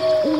Wait.